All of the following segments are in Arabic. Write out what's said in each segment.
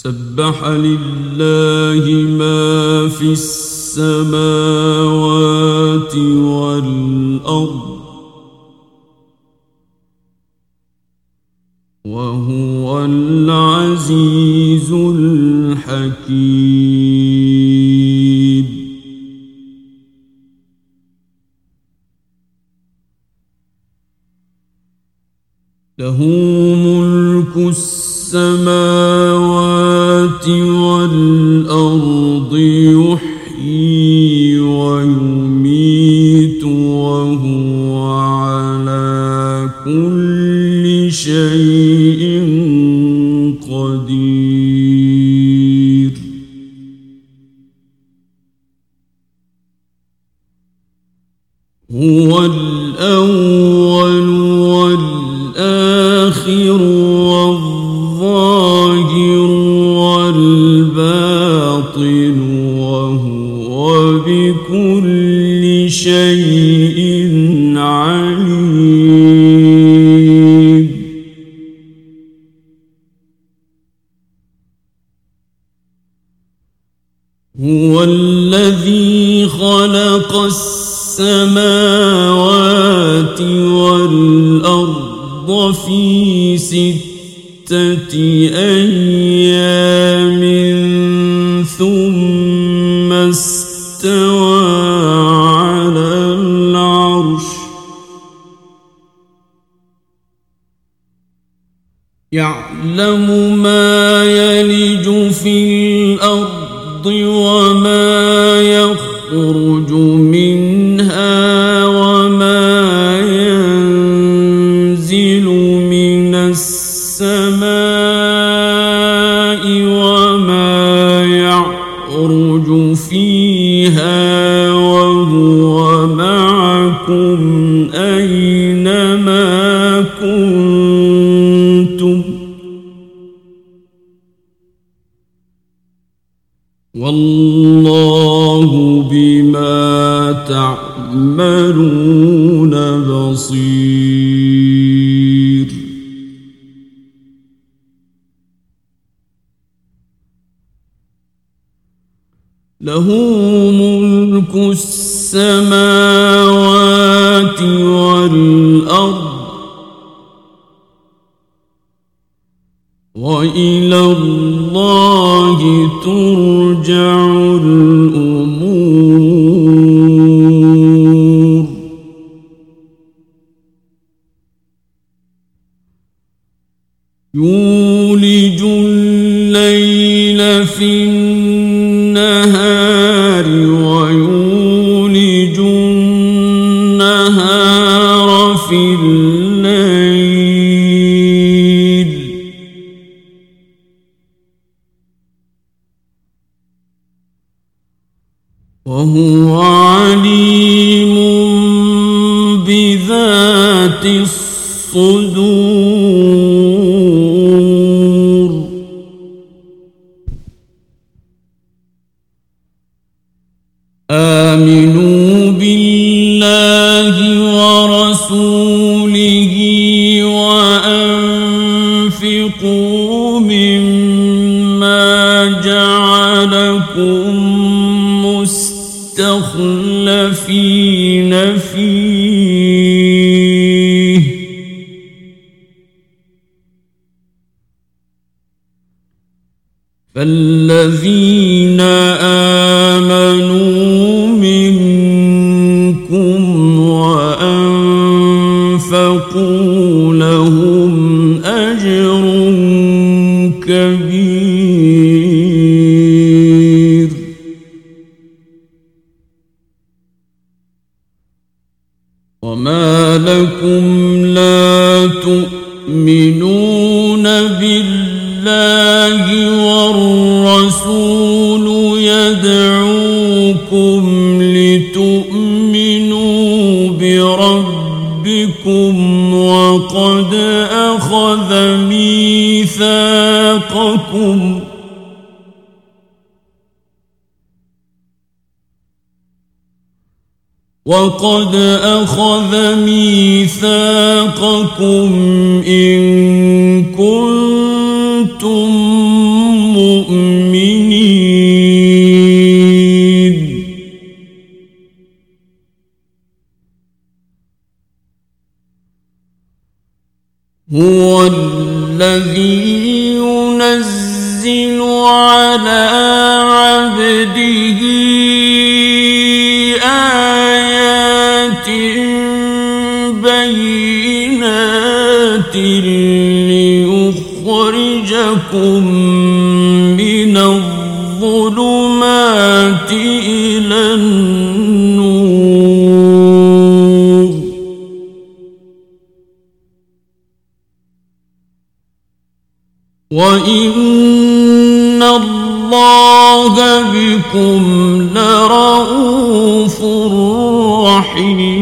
سبح لله ما في السماوات والأرض وهو العزيز الحكيم. له ملك السماوات هو الأول والآخر والظاهر والباطن وهو بكل شيء عليم. هو الذي خلق السماوات والأرض في ستة أيام ثم استوى على العرش. يعلم ما يلج في الأرض وما يخرج له ملك السماوات والأرض وإلى الله ترجع الصدور وما لكم لا تؤمنون بالله والرسول يدعوكم لتؤمنوا بربكم وقد أخذ ميثاقكم وقد أخذ ميثاقكم إن كنتم مؤمنين. هو الذي ينزل على عبده ليخرجكم من الظلمات إلى النور وإن الله بكم لرؤوف رحيم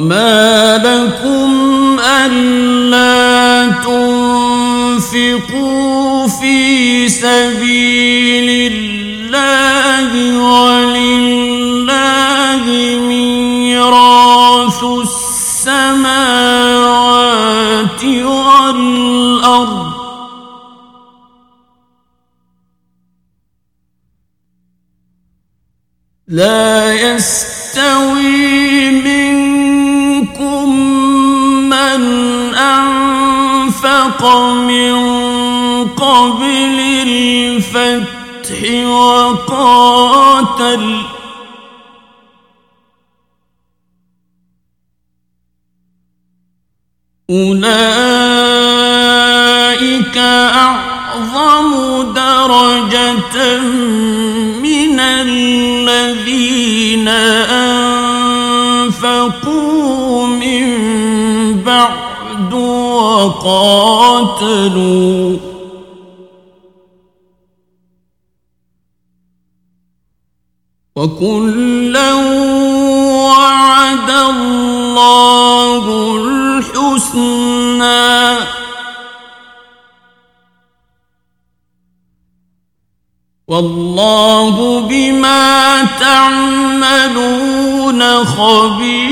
وما لكم ألا تنفقوا في سبيل الله ولله ميراث السماوات والأرض لا يستوي أنفق من قبل الفتح وقاتل أولئك أعظم درجة من الذين أنفقوا من وقاتلوا. وكلا وعد الله الحسنى. والله بما تعملون خبير.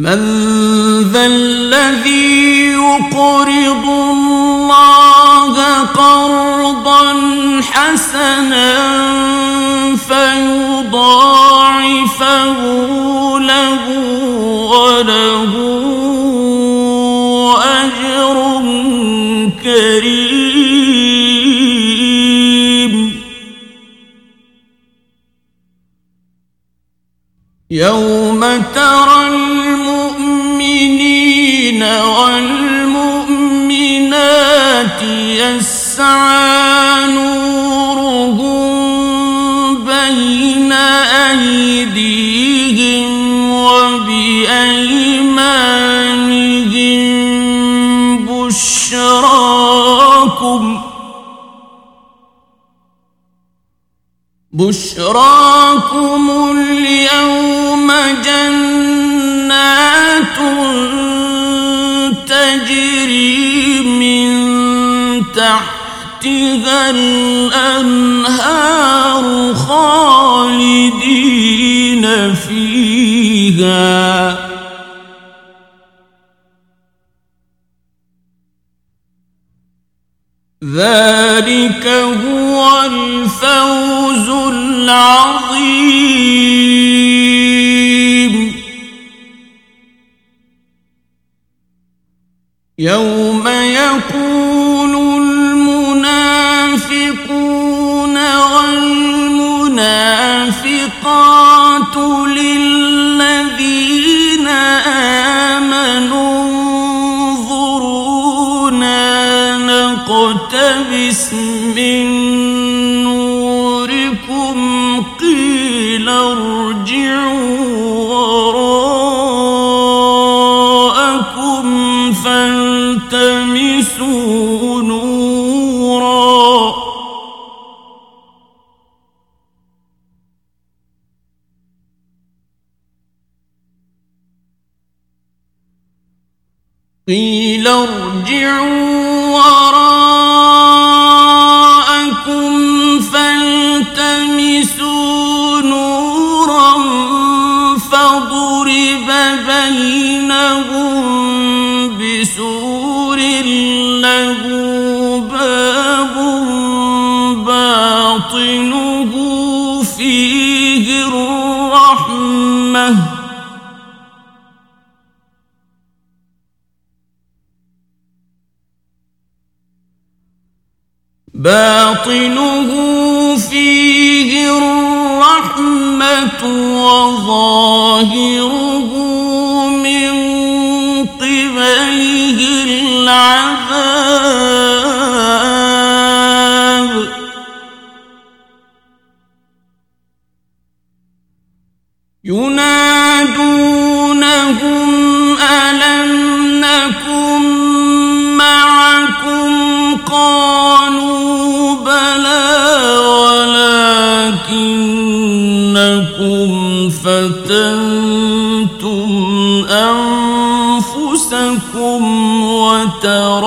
من ذا الذي يقرض الله قرضا حسنا فيضاعفه له وله أجر كريم. يوم ترى نورهم بين أيديهم وبأيمانهم بشراكم بشراكم اليوم جنات تجري من تحتها الأنهار خالدين فيها. ذلك هو الفوز العظيم. يوم يقول والمنافقات للذين آمنوا. انظرونا نقتبس من نوركم قيل ارجعوا. قيل ارجعوا وراءكم فالتمسوا نورا فضرب بينهم باطنه فيه الرحمة وظاهره من قبله العذاب. ينادونهم ألم نكن معكم؟ قالوا فتنتم أنفسكم وتربصتم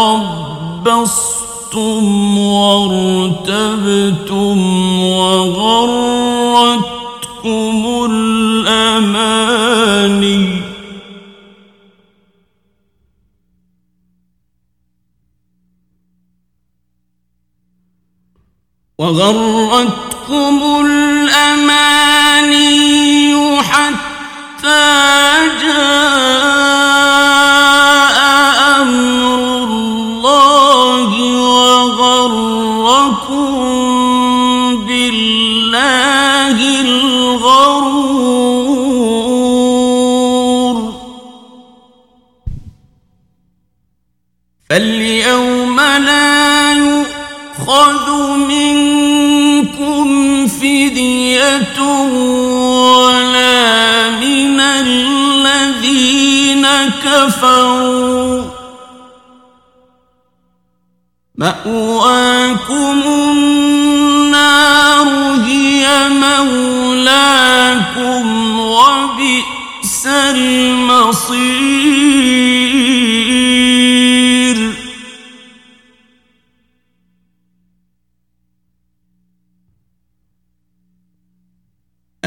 وارتبتم وغرتكم الأماني وغرتكم الأماني حتى جاء أمر الله وغركم بالله الغرور. فاليوم لا يؤخذ منكم فدية ولا من الذين كفروا. مأواكم النار هي مولاكم وبئس المصير.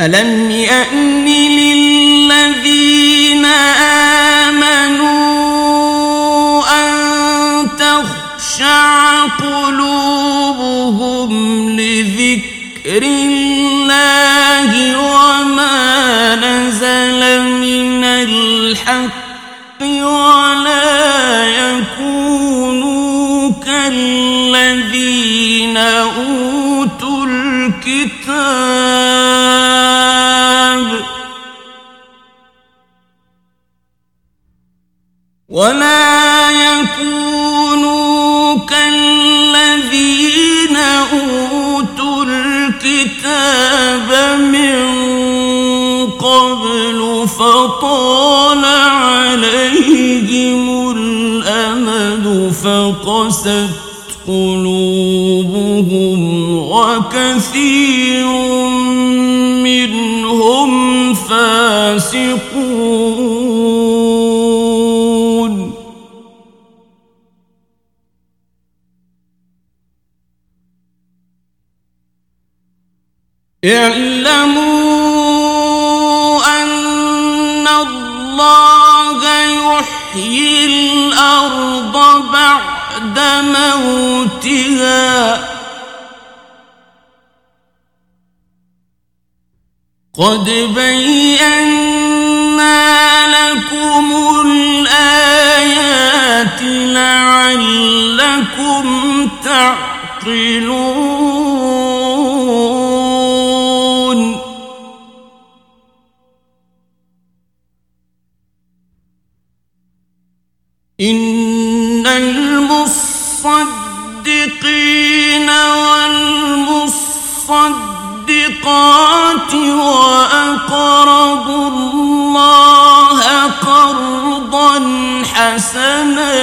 ألم يأن للذين آمنوا أن تخشع قلوبهم لذكر الله وما نزل من الحق ولا يكونوا كالذين أوتوا الكتاب ولا يكونوا كالذين أوتوا الكتاب من قبل فطال عليهم الأمد فقست قلوبهم وكثير منهم فاسقون اعلموا أن الله يحيي الأرض بعد موتها. قد بينا لكم الآيات لعلكم تعقلون. والمصدقات وأقرضوا الله قرضا حسنا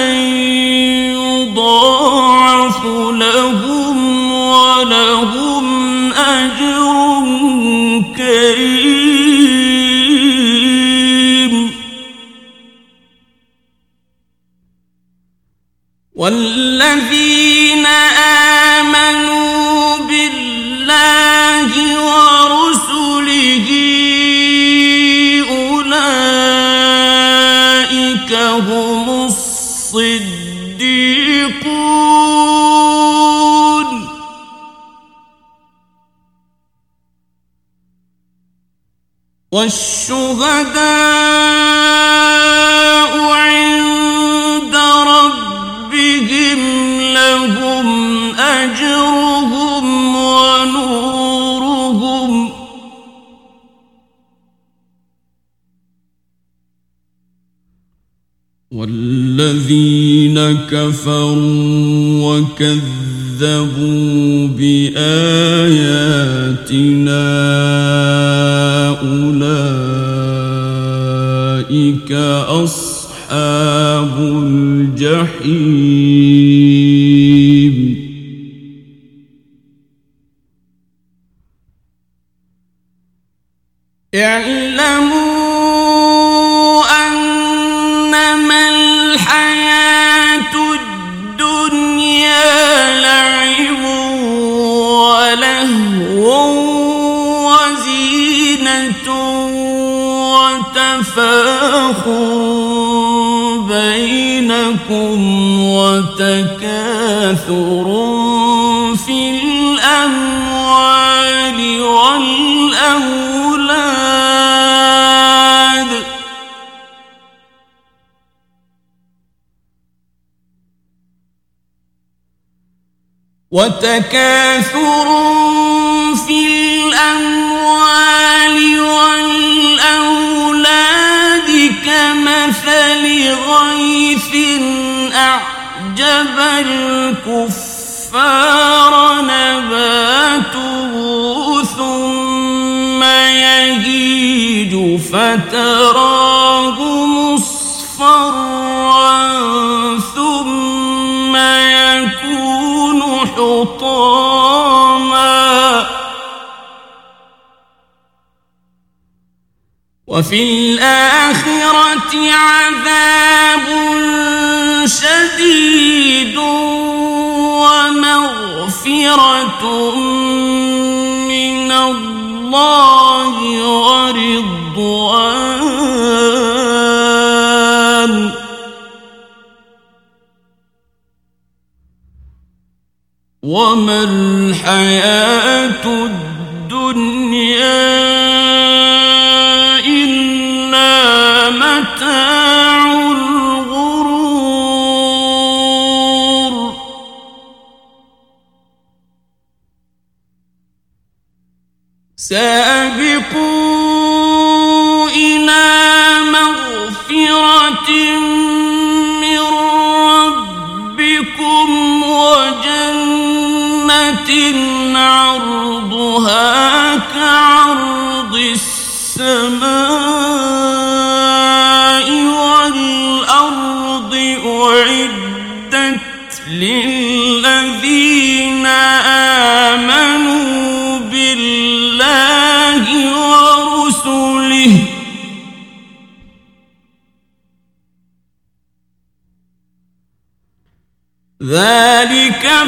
والشهداء عند ربهم لهم أجرهم ونورهم. والذين كفروا وكذبوا بآياتنا والأولاد وتكاثر في الأموال والأولاد كمثل غيث أعجب الكفار نباته. يهيج فتراه مصفرا ثم يكون حطاما. وفي الآخرة عذاب شديد ومغفرة من الله ورضوان وما الحياة الدنيا إلا متاع سأبقوا إلى مغفرة من ربكم وجنة عرضها كعرض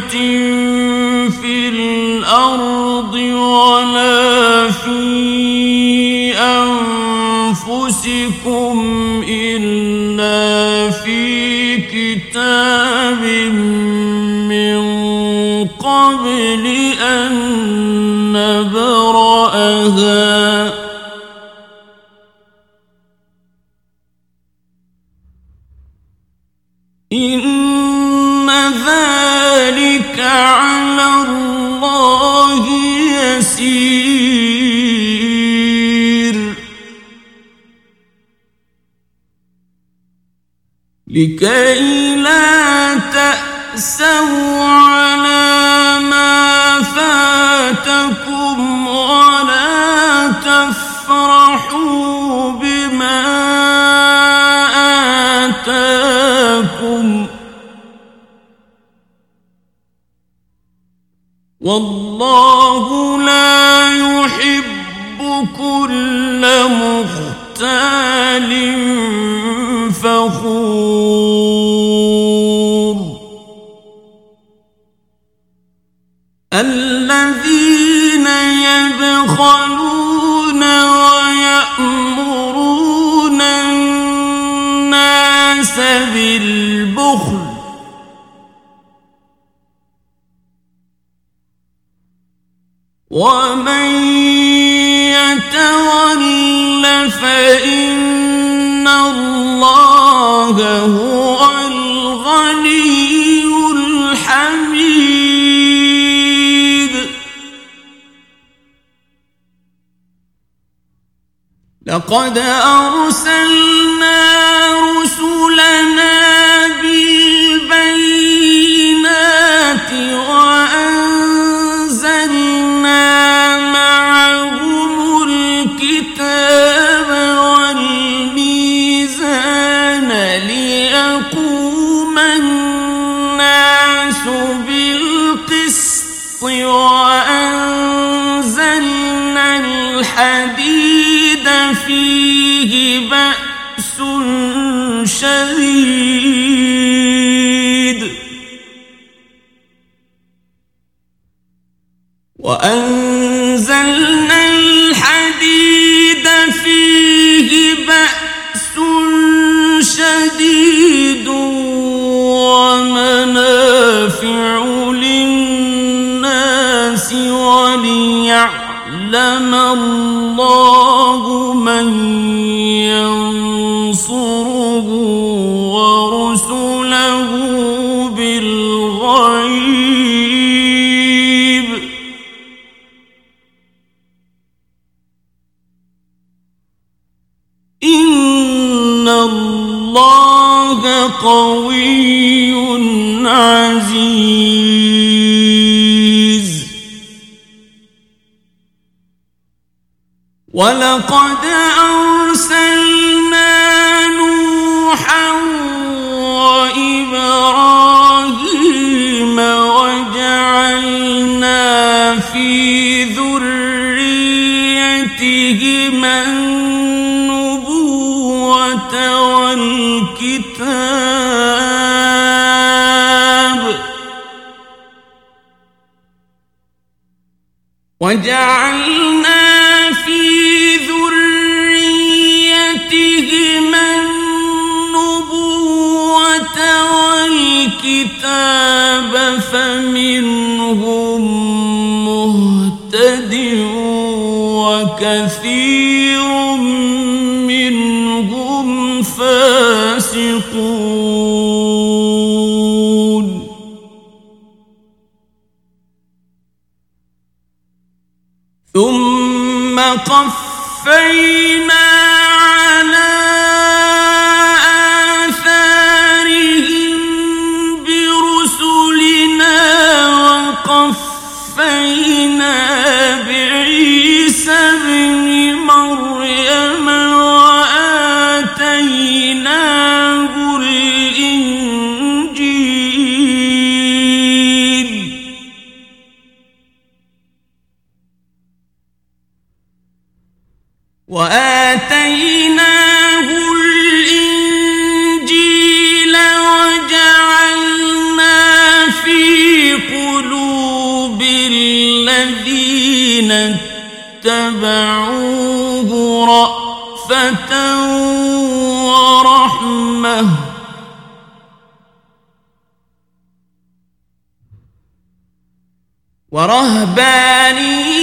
في الأرض ولا في أنفسكم إلا في كتاب من قبل أن نبرأها. لكي لا تأسوا على ما فاتكم ولا تفرحوا بما آتاكم. والله لا يحب كل مختال فخور يبخلون ويأمرون الناس بالبخل. ومن يتول فإن الله هو لقد أرسلنا رسلنا بالبينات وأنزلنا شديد ولقد أرسلنا نوحا وإبراهيم وجعلنا في ذريتهما النبوة والكتاب وجعلنا فمنهم مهتد وكثير منهم فاسقون. ثم قفينا الذين اتبعوه رأفة ورحمة. ورهبانية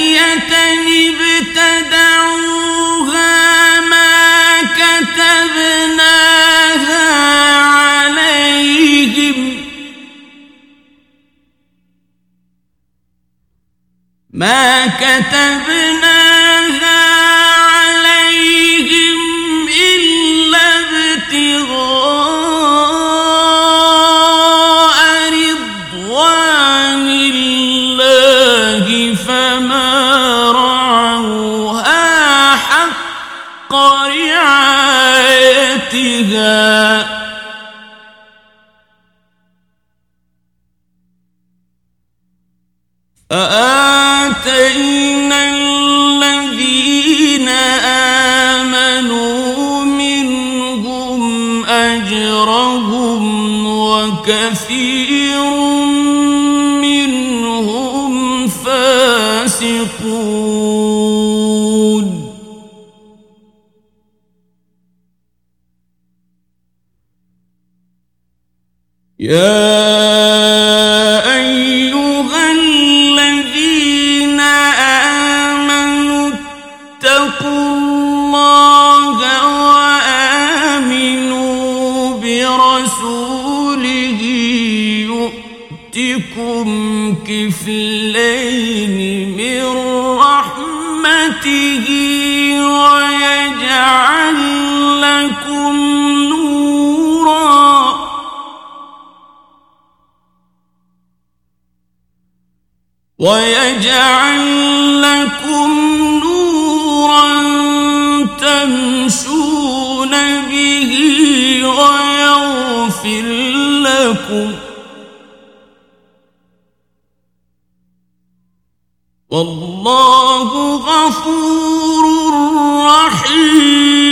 ما كتبناها عليهم إلا ابتغاء رضوان الله فما رعوها حق رعايتها. وكثير منهم فاسقون. يا كفلين من رحمته ويجعل لكم نورا. ويجعل لكم نورا تمشون به ويغفر لكم. والله غفور رحيم.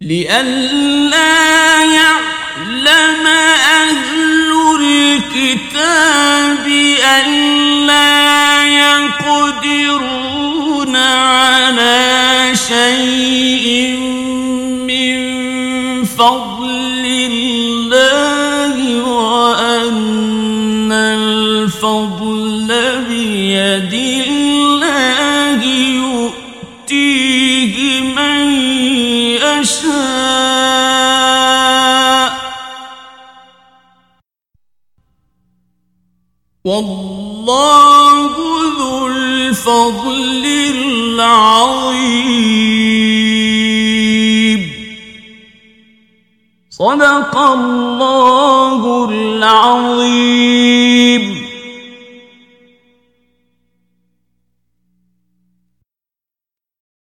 لئلا يعلم أهل الكتاب ألا يقدرون والله ذو الفضل العظيم. صدق الله العظيم.